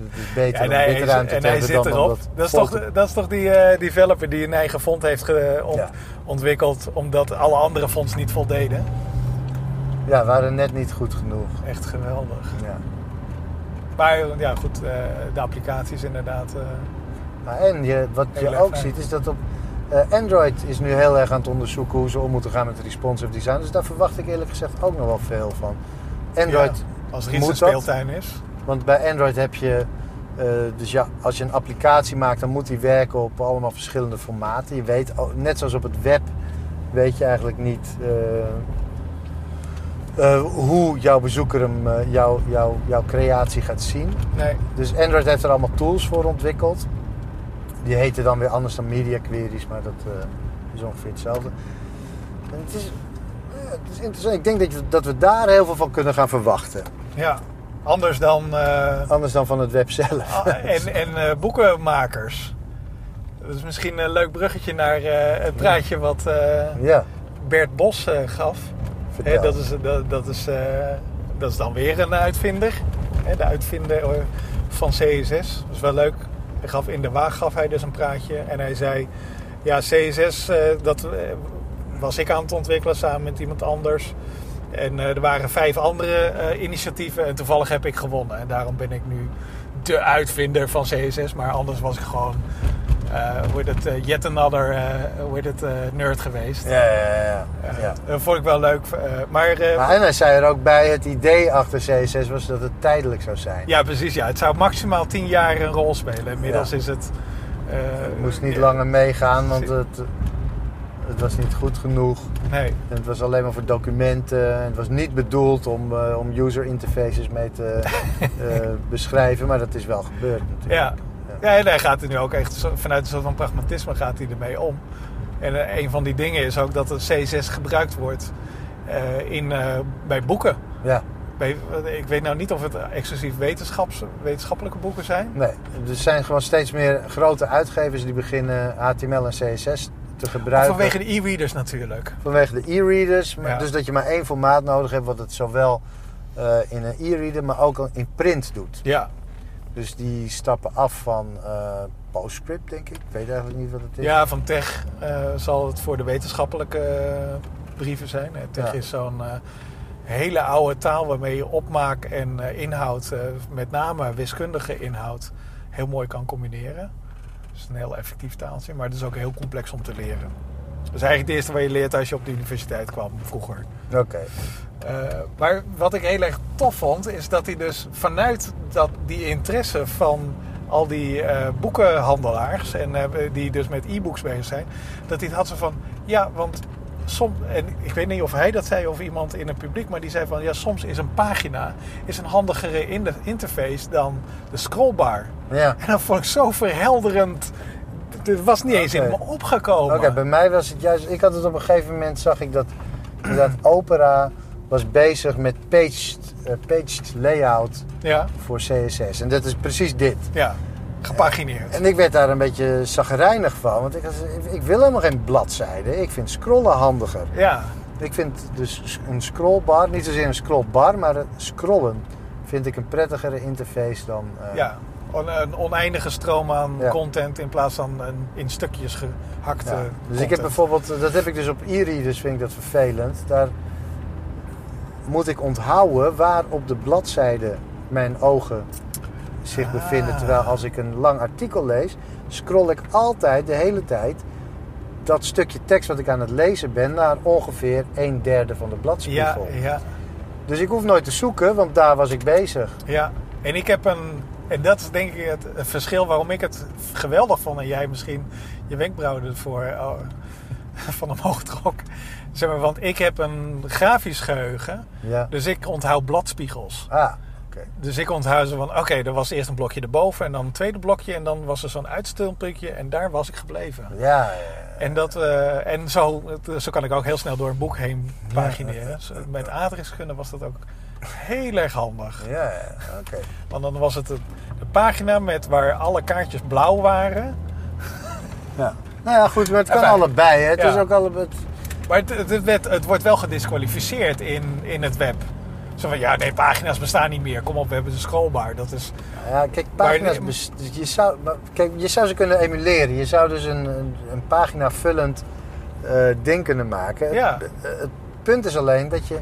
Het is beter Ja, en hij, ruimte en te hij zit dan erop. dat Dat is, toch, te- dat is toch die eh, developer die een eigen font heeft ge- ont- Ja. ontwikkeld omdat alle andere fonts niet voldeden? Ja, waren net niet goed genoeg. Echt geweldig. Ja. Maar ja, goed, eh, de applicaties inderdaad. eh, Maar en je, wat je ook fijn. ziet is dat op... eh, Android is nu heel erg aan het onderzoeken hoe ze om moeten gaan met responsive design. Dus daar verwacht ik eerlijk gezegd ook nog wel veel van. Android ja, als er iets een moet dat. speeltuin is. Want bij Android heb je, dus ja, als je een applicatie maakt, dan moet die werken op allemaal verschillende formaten. Je weet, net zoals op het web, weet je eigenlijk niet eh, hoe jouw bezoeker hem, eh, jouw, jouw, jouw creatie gaat zien. Nee, Dus Android heeft er allemaal tools voor ontwikkeld. Die heten dan weer anders dan media queries, maar dat eh, is ongeveer hetzelfde. En het, is, het is interessant. Ik denk dat, je- dat we daar heel veel van kunnen gaan verwachten. ja. Anders dan. Anders dan van het web zelf. ah, en en boekenmakers. Dat is misschien een leuk bruggetje naar het praatje wat Ja, Bert Bos gaf. Hè, dat, is, dat, dat, is, eh, dat is dan weer een uitvinder. Hè, de uitvinder eh, van CSS. Dat is wel leuk. Hij gaf in de waag gaf hij dus een praatje. En hij zei... Ja, CSS, eh, dat was ik aan het ontwikkelen samen met iemand anders. En er waren vijf andere initiatieven. En toevallig heb ik gewonnen. En daarom ben ik nu de uitvinder van CSS. Maar anders was ik gewoon... eh hoe heet het, eh, yet another eh, hoe heet het, eh, nerd geweest. Ja, ja, ja. Dat vond ik wel leuk. maar Maar en hij zei er ook bij, het idee achter CSS was dat het tijdelijk zou zijn. ja, precies. Ja. Het zou maximaal tien jaar een rol spelen. Inmiddels is het... Het moest niet langer meegaan, want het, het was niet goed genoeg. Nee. En het was alleen maar voor documenten. En het was niet bedoeld om, om user interfaces mee te beschrijven, maar dat is wel gebeurd natuurlijk. Ja. Ja, en hij gaat er nu ook echt vanuit een soort van pragmatisme gaat hij ermee om. En eh, een van die dingen is ook dat het C6 gebruikt wordt eh, in, eh, bij boeken. Ja, Bij, ik weet nou niet of het exclusief wetenschaps, wetenschappelijke boeken zijn. nee. Er zijn gewoon steeds meer grote uitgevers die beginnen HTML en CSS te Of gebruiken. vanwege de e-readers natuurlijk. Vanwege de e-readers. Ja. Dus dat je maar één formaat nodig hebt, wat het zowel in een e-reader, maar ook in print doet. Ja. Dus die stappen af van eh, PostScript, denk ik. Ik weet eigenlijk niet wat het is. Ja, van Tech eh, zal het voor de wetenschappelijke eh, brieven zijn. Tech Ja. is zo'n hele oude taal waarmee je opmaak en inhoud, met name wiskundige inhoud, heel mooi kan combineren. Het is een heel effectief taaltje, maar het is ook heel complex om te leren. Dat is eigenlijk het eerste wat je leert als je op de universiteit kwam vroeger. Oké. Eh, maar wat ik heel erg tof vond, is dat hij dus vanuit dat, die interesse van al die eh, boekenhandelaars en eh, die dus met e-books bezig zijn, dat hij het had zo van, ja, want soms, en ik weet niet of hij dat zei of iemand in het publiek, maar die zei van, ja, soms is een pagina is een handigere in- interface dan de scrollbar. Ja. En dat vond ik zo verhelderend. Het was niet eens in me opgekomen. Oké, bij mij was het juist... Ik had het op een gegeven moment, zag ik dat... dat Opera was bezig met paged, eh, paged layout Ja, voor CSS. En dat is precies dit. ja, gepagineerd. En ik werd daar een beetje zagrijnig van. Want ik, ik wil helemaal geen bladzijde. Ik vind scrollen handiger. Ja, Ik vind dus een scrollbar, niet zozeer een scrollbar, maar scrollen vind ik een prettigere interface dan... eh, ja. Een oneindige stroom aan Ja. content in plaats van een in stukjes gehakte Ja. Dus content. ik heb bijvoorbeeld, dat heb ik dus op e-readers, vind ik dat vervelend. Daar moet ik onthouden waar op de bladzijde mijn ogen zich Ah. bevinden. Terwijl als ik een lang artikel lees, scroll ik altijd de hele tijd dat stukje tekst wat ik aan het lezen ben naar ongeveer een derde van de Ja, bladspiegel. ja, Dus ik hoef nooit te zoeken, want daar was ik bezig. ja. En ik heb een... En dat is denk ik het, het verschil waarom ik het geweldig vond en jij misschien je wenkbrauwen ervoor oh, van omhoog trok. Zeg maar, want ik heb een grafisch geheugen, Ja. dus ik onthoud bladspiegels. Ah. Dus ik onthoud zo van, oké, er was eerst een blokje erboven en dan een tweede blokje en dan was er zo'n uitstulpuntje en daar was ik gebleven. Ja, ja, ja. En, dat, eh, en zo, zo kan ik ook heel snel door een boek heen pagineren. Met aardrijkskunde was dat ook heel erg handig. ja, ja, oké. Want dan was het de, de pagina met waar alle kaartjes blauw waren. Ja. Nou ja, goed, maar het kan Enfin, allebei. Hè. Het ja. is ook allebei... Maar het, het, het wordt wel gedisqualificeerd in, in het web. Zo van, ja, nee, pagina's bestaan niet meer. Kom op, we hebben de scrollbar. Dat is, Ja, kijk, pagina's. Maar- dus je, zou, maar kijk, je zou ze kunnen emuleren. Je zou dus een, een, een pagina vullend eh, ding kunnen maken. Ja. Het, eh, het punt is alleen dat je.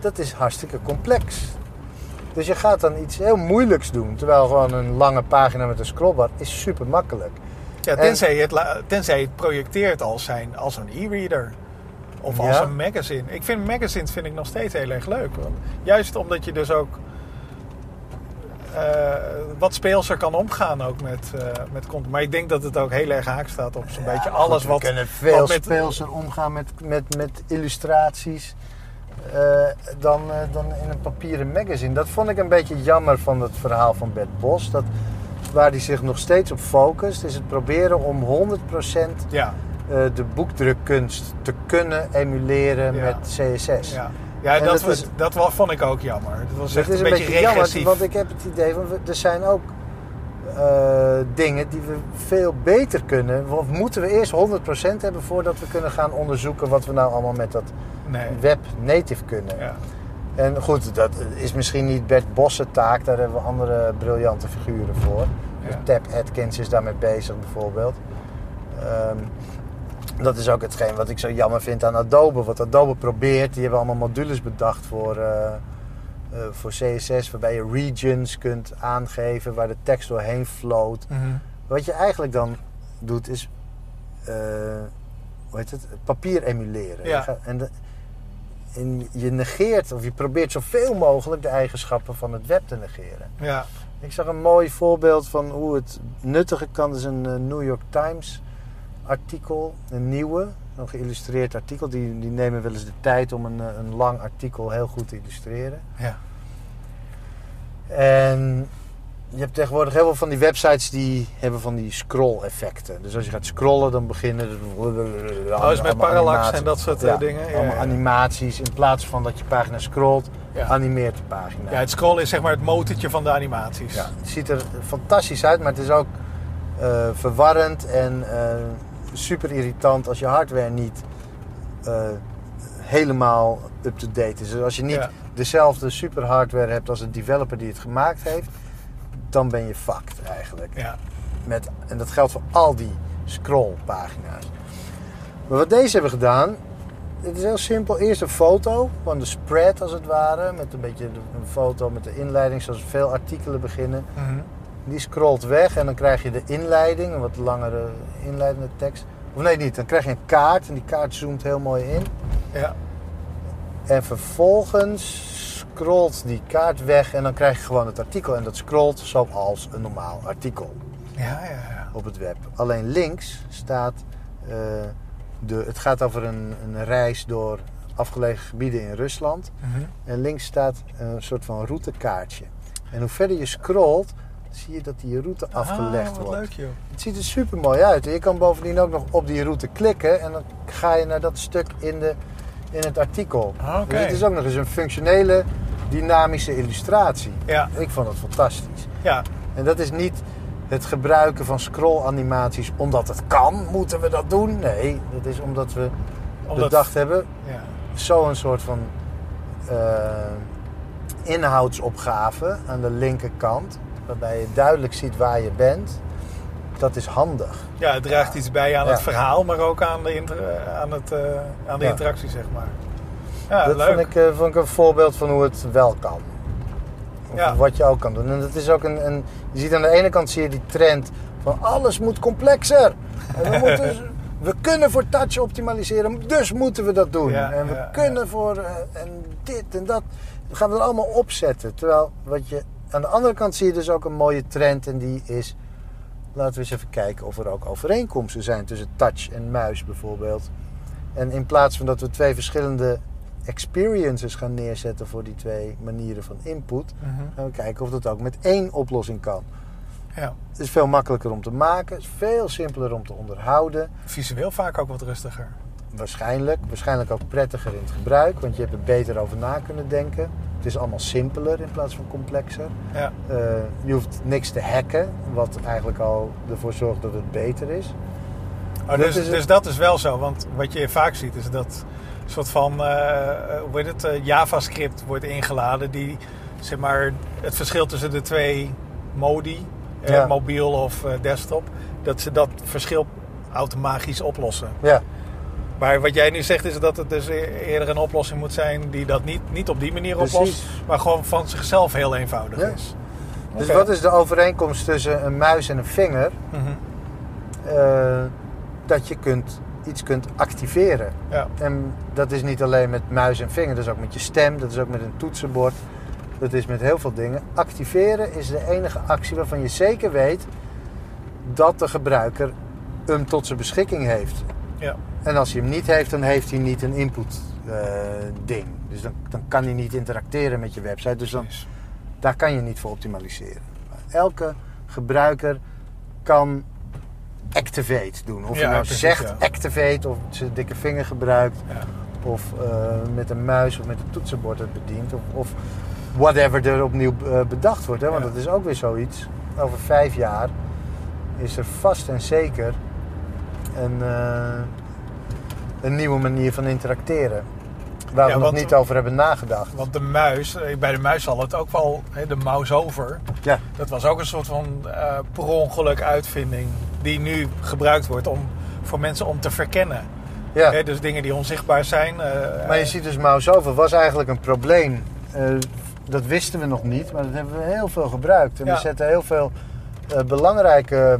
Dat is hartstikke complex. Dus je gaat dan iets heel moeilijks doen. Terwijl gewoon een lange pagina met een scrollbar is super makkelijk. ja, En- tenzij, je het, tenzij het projecteert als, zijn, als een e-reader. Of als Ja. een magazine. Ik vind magazines vind ik nog steeds heel erg leuk. Want juist omdat je dus ook eh, wat speelser kan omgaan ook met, eh, met content. Maar ik denk dat het ook heel erg haak staat op zo'n beetje alles goed, wat... We kunnen veel wat met- speelser omgaan met, met, met illustraties. Eh, dan, eh, dan in een papieren magazine. Dat vond ik een beetje jammer van het verhaal van Bert Bos. Dat, waar hij zich nog steeds op focust, is het proberen om 100% Ja, eh, de boekdrukkunst te kunnen emuleren Ja. met CSS. ja. ja dat, was, dat vond ik ook jammer. Dat was Het echt is een, beetje, beetje jammer, regressief. want ik heb het idee van er zijn ook dingen die we veel beter kunnen. Of moeten we eerst 100% hebben voordat we kunnen gaan onderzoeken wat we nou allemaal met dat Nee. web native kunnen. Ja. En goed, dat is misschien niet Bert Bosse taak, daar hebben we andere briljante figuren voor. Dus Ja. Tab Atkins is daarmee bezig bijvoorbeeld. Ehm, dat is ook hetgeen wat ik zo jammer vind aan Adobe. Wat Adobe probeert, die hebben allemaal modules bedacht voor, eh, eh, voor CSS, waarbij je regions kunt aangeven waar de tekst doorheen float. Mhm. Wat je eigenlijk dan doet is, eh, hoe heet het, papier emuleren. Ja. Je gaat- en, de- en je negeert, of je probeert zoveel mogelijk de eigenschappen van het web te negeren. ja. Ik zag een mooi voorbeeld van hoe het nuttiger kan. Dat is een eh, New York Times artikel, een nieuwe, een geïllustreerd artikel. Die, die nemen wel eens de tijd om een, eh, een lang artikel heel goed te illustreren. Ja. En je hebt tegenwoordig heel veel van die websites die hebben van die scroll-effecten. Dus als je gaat scrollen, dan beginnen er... Oh, is met parallax en dat soort eh, Ja, dingen. Ja, allemaal ja. animaties. In plaats van dat je pagina scrolt, animeert de pagina. Ja, het scrollen is zeg maar het motortje van de animaties. Ja, het ziet er fantastisch uit, maar het is ook eh, verwarrend en super irritant als je hardware niet eh, helemaal up-to-date is. Dus als je niet Ja. dezelfde super hardware hebt als de developer die het gemaakt heeft, dan ben je fucked eigenlijk. Ja. Met, en dat geldt voor al die scrollpagina's. Maar wat deze hebben gedaan, het is heel simpel. Eerst een foto van de spread als het ware. Met een beetje een foto met de inleiding zoals veel artikelen beginnen. Mhm. Die scrolt weg en dan krijg je de inleiding, een wat langere inleidende tekst. Of nee, niet. Dan krijg je een kaart en die kaart zoomt heel mooi in. ja. En vervolgens scrolt die kaart weg en dan krijg je gewoon het artikel. En dat scrolt zoals een normaal artikel Ja, ja, ja. op het web. Alleen links staat, eh, de, het gaat over een, een reis door afgelegen gebieden in Rusland. Mhm. En links staat een soort van routekaartje. En hoe verder je scrolt, zie je dat die route afgelegd Ah, wat wordt. leuk joh. Het ziet er super mooi uit. En je kan bovendien ook nog op die route klikken en dan ga je naar dat stuk in, de, in het artikel. Ah. Dus het is ook nog eens een functionele, dynamische illustratie. Ja, Ik vond het fantastisch. ja. En dat is niet het gebruiken van scrollanimaties omdat het kan, moeten we dat doen. Nee, dat is omdat we Omdat- bedacht hebben, ja. zo'n soort van eh, inhoudsopgave aan de linkerkant, waarbij je duidelijk ziet waar je bent. Dat is handig. Ja, het draagt iets bij aan Ja. het verhaal, maar ook aan de, inter- aan het, eh, aan de Ja. interactie, zeg maar. Ja, dat leuk. vond ik, eh, vond ik een voorbeeld van hoe het wel kan. Of Ja. wat je ook kan doen. En dat is ook een, een, je ziet aan de ene kant zie je die trend van alles moet complexer. En we, moeten, we kunnen voor touch optimaliseren, dus moeten we dat doen. En we kunnen voor eh, en dit en dat. Dan gaan we er allemaal opzetten. Terwijl wat je, aan de andere kant zie je dus ook een mooie trend en die is... Laten we eens even kijken of er ook overeenkomsten zijn tussen touch en muis bijvoorbeeld. En in plaats van dat we twee verschillende experiences gaan neerzetten voor die twee manieren van input, Mhm. gaan we kijken of dat ook met één oplossing kan. Ja. Het is veel makkelijker om te maken, het is veel simpeler om te onderhouden. Visueel vaak ook wat rustiger. Waarschijnlijk, waarschijnlijk ook prettiger in het gebruik, want je hebt er beter over na kunnen denken. Het is allemaal simpeler in plaats van complexer. Ja. Eh, je hoeft niks te hacken, wat eigenlijk al ervoor zorgt dat het beter is. Oh, Dat dus, is dus dat is wel zo, want wat je vaak ziet is dat een soort van, eh, eh, hoe heet het, JavaScript wordt ingeladen die, zeg maar, het verschil tussen de twee modi, Ja. mobiel of desktop, dat ze dat verschil automatisch oplossen. Ja, Maar wat jij nu zegt is dat het dus e- eerder een oplossing moet zijn die dat niet, niet op die manier Precies. oplost, maar gewoon van zichzelf heel eenvoudig Ja. is. dus wat is de overeenkomst tussen een muis en een vinger? Mhm. Eh, dat je kunt, iets kunt activeren. Ja. En dat is niet alleen met muis en vinger, dat is ook met je stem, dat is ook met een toetsenbord. Dat is met heel veel dingen. Activeren is de enige actie waarvan je zeker weet dat de gebruiker hem tot zijn beschikking heeft. Ja. En als hij hem niet heeft, dan heeft hij niet een input eh, ding. Dus dan, dan kan hij niet interacteren met je website. Dus dan, daar kan je niet voor optimaliseren. Elke gebruiker kan activate doen. Of Ja, je nou precies, zegt ja. activate of zijn dikke vinger gebruikt. Ja. Of eh, met een muis of met een toetsenbord het bedient. Of, of whatever er opnieuw eh, bedacht wordt. Hè? Want dat is ook weer zoiets. Over vijf jaar is er vast en zeker een, een nieuwe manier van interacteren. Waar Ja, we nog niet over hebben nagedacht. Want de muis, eh, bij de muis zal het ook wel, hè, de mouse over. Ja, Dat was ook een soort van eh per ongeluk uitvinding die nu gebruikt wordt om, voor mensen om te verkennen. ja. Hè, dus dingen die onzichtbaar zijn. eh, Maar je ziet dus mouse over was eigenlijk een probleem. Dat wisten we nog niet, maar dat hebben we heel veel gebruikt. En Ja. we zetten heel veel belangrijke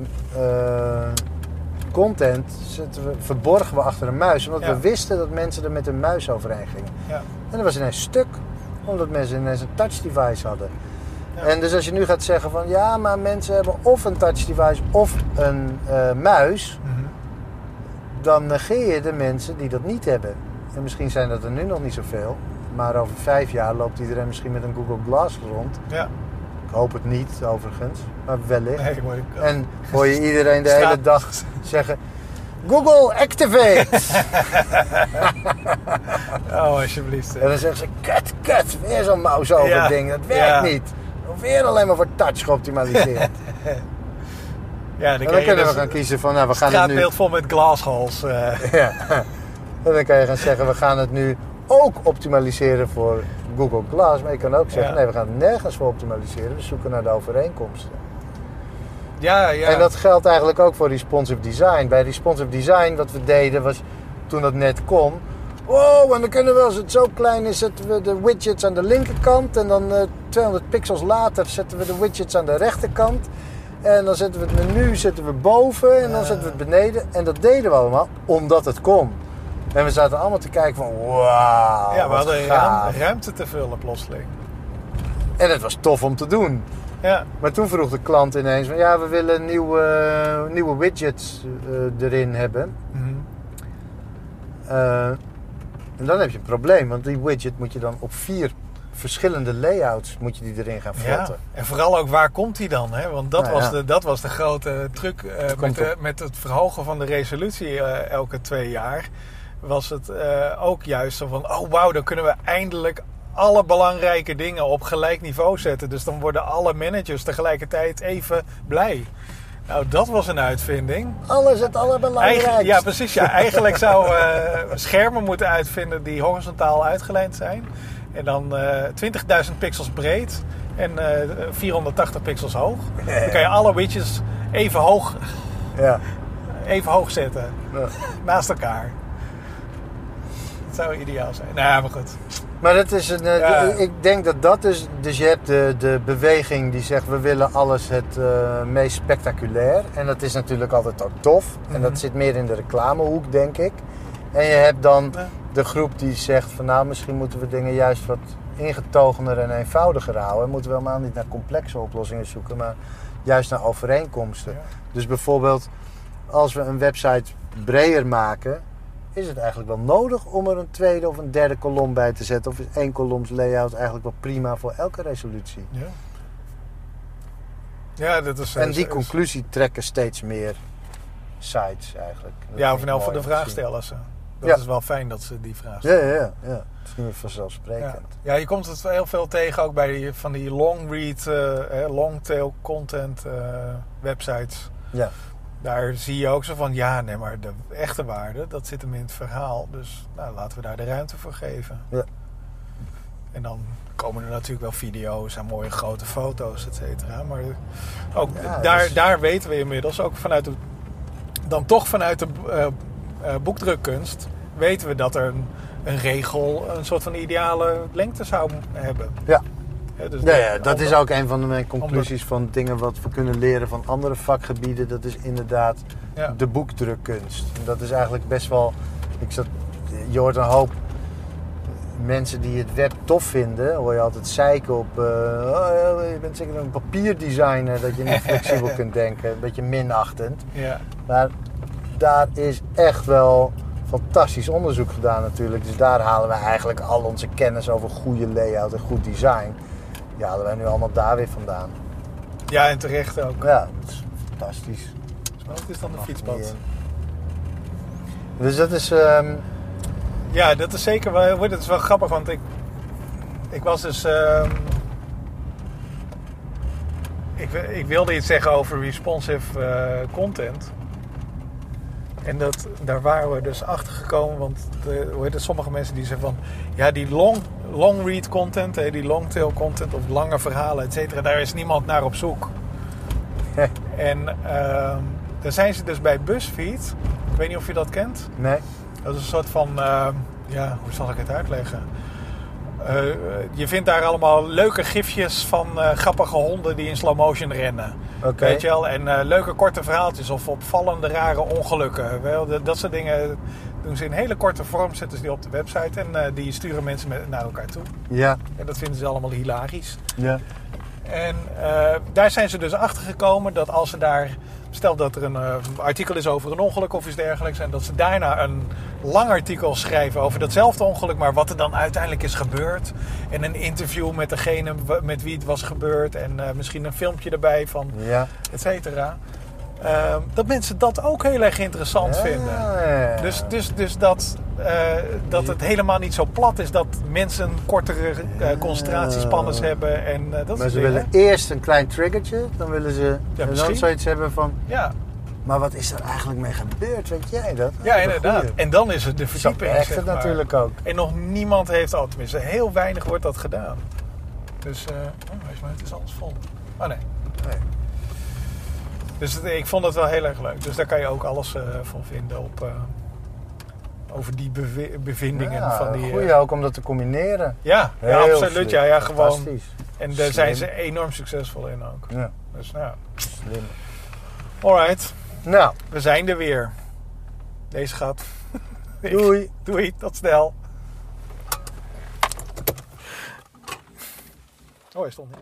content zetten we, verborgen we achter een muis. Omdat Ja. we wisten dat mensen er met een muis overheen gingen. ja. En dat was ineens stuk, omdat mensen ineens een touch device hadden. Ja. En dus als je nu gaat zeggen van ja, maar mensen hebben of een touch device of een eh, muis, Mhm. dan negeer je de mensen die dat niet hebben. En misschien zijn dat er nu nog niet zoveel, maar over vijf jaar loopt iedereen misschien met een Google Glass rond. ja. Ik hoop het niet overigens, maar wellicht. Nee, maar ik- En hoor je iedereen de hele dag zeggen: Google activate! Oh, alsjeblieft. en dan zeggen ze: kut, kut, weer zo'n mouse over Ja. ding. Dat werkt Ja. niet. Weer alleen maar voor touch geoptimaliseerd. ja, dan, kunnen we dus gaan kiezen van: nou, we gaan het nu. straatbeeld vol met glassholes. eh. Ja. En dan kan je gaan zeggen, we gaan het nu ook optimaliseren voor Google Glass. Maar je kan ook zeggen, Ja. nee, we gaan het nergens voor optimaliseren. We zoeken naar de overeenkomsten. ja, ja. En dat geldt eigenlijk ook voor responsive design. Bij responsive design, wat we deden, was toen dat net kon... Wow, en dan kunnen we, als het zo klein is, zetten we de widgets aan de linkerkant. En dan eh 200 pixels later zetten we de widgets aan de rechterkant. En dan zetten we het menu zetten we boven en dan zetten we het beneden. En dat deden we allemaal omdat het kon. En we zaten allemaal te kijken van wauw. ja, we hadden gaaf. ruimte te vullen plotseling. En het was tof om te doen. Ja, Maar toen vroeg de klant ineens van ja, we willen nieuwe, nieuwe widgets eh, erin hebben. Mhm. Eh, en dan heb je een probleem, want die widget moet je dan op vier verschillende layouts moet je die erin gaan ja. vlotten. En vooral ook waar komt die dan? Hè? Want dat, Nou, was ja. de, dat was de grote truc eh, met, de- met het verhogen van de resolutie elke twee jaar. Was het eh, ook juist zo van, oh wauw, dan kunnen we eindelijk alle belangrijke dingen op gelijk niveau zetten. Dus dan worden alle managers tegelijkertijd even blij. Nou, dat was een uitvinding. Alles het allerbelangrijkste. Eigen- ja, precies. Ja. Eigenlijk zou eh, schermen moeten uitvinden die horizontaal uitgelijnd zijn. En dan eh 20.000 pixels breed en eh 480 pixels hoog. Dan kan je alle widgets even hoog, Ja. even hoog zetten. Ja. Naast elkaar. Zou ideaal zijn. Nou ja, maar goed. Maar dat is een, eh, Ja. ik denk dat dat is. Dus je hebt de, de beweging die zegt we willen alles het eh, meest spectaculair. En dat is natuurlijk altijd ook tof. En Mhm. dat zit meer in de reclamehoek, denk ik. En je hebt dan Ja. de groep die zegt van nou misschien moeten we dingen juist wat ingetogener en eenvoudiger houden. En moeten we helemaal niet naar complexe oplossingen zoeken, maar juist naar overeenkomsten. Ja. Dus bijvoorbeeld als we een website breder maken, is het eigenlijk wel nodig om er een tweede of een derde kolom bij te zetten? Of is één koloms layout eigenlijk wel prima voor elke resolutie? Ja. Ja, dat is... En die is- conclusie trekken steeds meer sites eigenlijk. Dat Ja, of nou voor de om te vraag zien. stellen ze. Dat Ja. is wel fijn dat ze die vraag Ja, stellen. ja, ja, ja. Het is niet meer vanzelfsprekend. Ja. ja, je komt het heel veel tegen ook bij die, van die long read, eh, eh, long tail content eh, websites. Ja. Daar zie je ook zo van, ja, nee, maar de echte waarde, dat zit hem in het verhaal. Dus nou, laten we daar de ruimte voor geven. Ja. En dan komen er natuurlijk wel video's en mooie grote foto's, et cetera. Maar ook Ja, daar, dus- daar weten we inmiddels, ook vanuit de, dan toch vanuit de eh, boekdrukkunst, weten we dat er een, een regel een soort van ideale lengte zou hebben. Ja. Dus Ja, ja, dat is ook een van mijn conclusies van dingen wat we kunnen leren van andere vakgebieden. Dat is inderdaad Ja. de boekdrukkunst. En dat is eigenlijk best wel. Ik zat, je hoort een hoop mensen die het web tof vinden. Hoor je altijd zeiken op. eh, oh, je bent zeker een papierdesigner dat je niet flexibel kunt denken. Een beetje minachtend. Ja. Maar daar is echt wel fantastisch onderzoek gedaan natuurlijk. Dus daar halen we eigenlijk al onze kennis over goede layout en goed design. Die halen wij nu allemaal daar weer vandaan. ja, en terecht ook. Ja, dat is fantastisch. Wat is dan een Mag fietspad? Dus dat is... ehm, Ja, dat is zeker wel, dat is wel grappig, want ik, ik was dus. ehm, ik, ik wilde iets zeggen over responsive eh, content. En dat, daar waren we dus achter gekomen, want de, hoe heet het, sommige mensen die zeggen van ja, die long, long read content, hè, die long tail content of lange verhalen, et cetera, daar is niemand naar op zoek. en ehm, daar zijn ze dus bij BuzzFeed. Ik weet niet of je dat kent. nee. Dat is een soort van, eh, ja, hoe zal ik het uitleggen? Eh, je vindt daar allemaal leuke gifjes van eh, grappige honden die in slow motion rennen. Oké. Weet je wel? En eh, leuke korte verhaaltjes of opvallende rare ongelukken. Wel, dat soort dingen doen ze in hele korte vorm, zetten ze die op de website en eh, die sturen mensen met, naar elkaar toe. Ja, En dat vinden ze allemaal hilarisch. ja. En eh, daar zijn ze dus achter gekomen dat als ze daar. Stel dat er een eh, artikel is over een ongeluk of iets dergelijks. En dat ze daarna een lang artikel schrijven over datzelfde ongeluk. Maar wat er dan uiteindelijk is gebeurd. En een interview met degene met wie het was gebeurd. En misschien een filmpje erbij van Ja. et cetera. Eh, dat mensen dat ook heel erg interessant Ja, vinden. Dus, dus, dus dat, eh, dat het helemaal niet zo plat is dat mensen kortere concentratiespannes hebben en eh, dat Maar ze dingen. willen eerst een klein triggertje. Dan willen ze en dan zoiets hebben van... Ja, Maar wat is er eigenlijk mee gebeurd? Weet jij dat? ja Dat inderdaad. goeie. En dan is het de verdieping. zeg het natuurlijk ook. En nog niemand heeft al, tenminste heel weinig wordt dat gedaan. Dus, eh oh, wees maar, het is alles vol. Oh nee. Nee. Dus het- ik vond het wel heel erg leuk. Dus daar kan je ook alles eh, van vinden op, eh, over die bevi- bevindingen Ja, van die... eh, goeie ook om dat te combineren. ja, absoluut. slim. Ja, ja, gewoon. En daar zijn ze enorm succesvol in ook. Ja, Dus nou, slim. alright. Nou, We zijn er weer. Deze gaat Doei. Doei, tot snel. Oh, hij stond niet.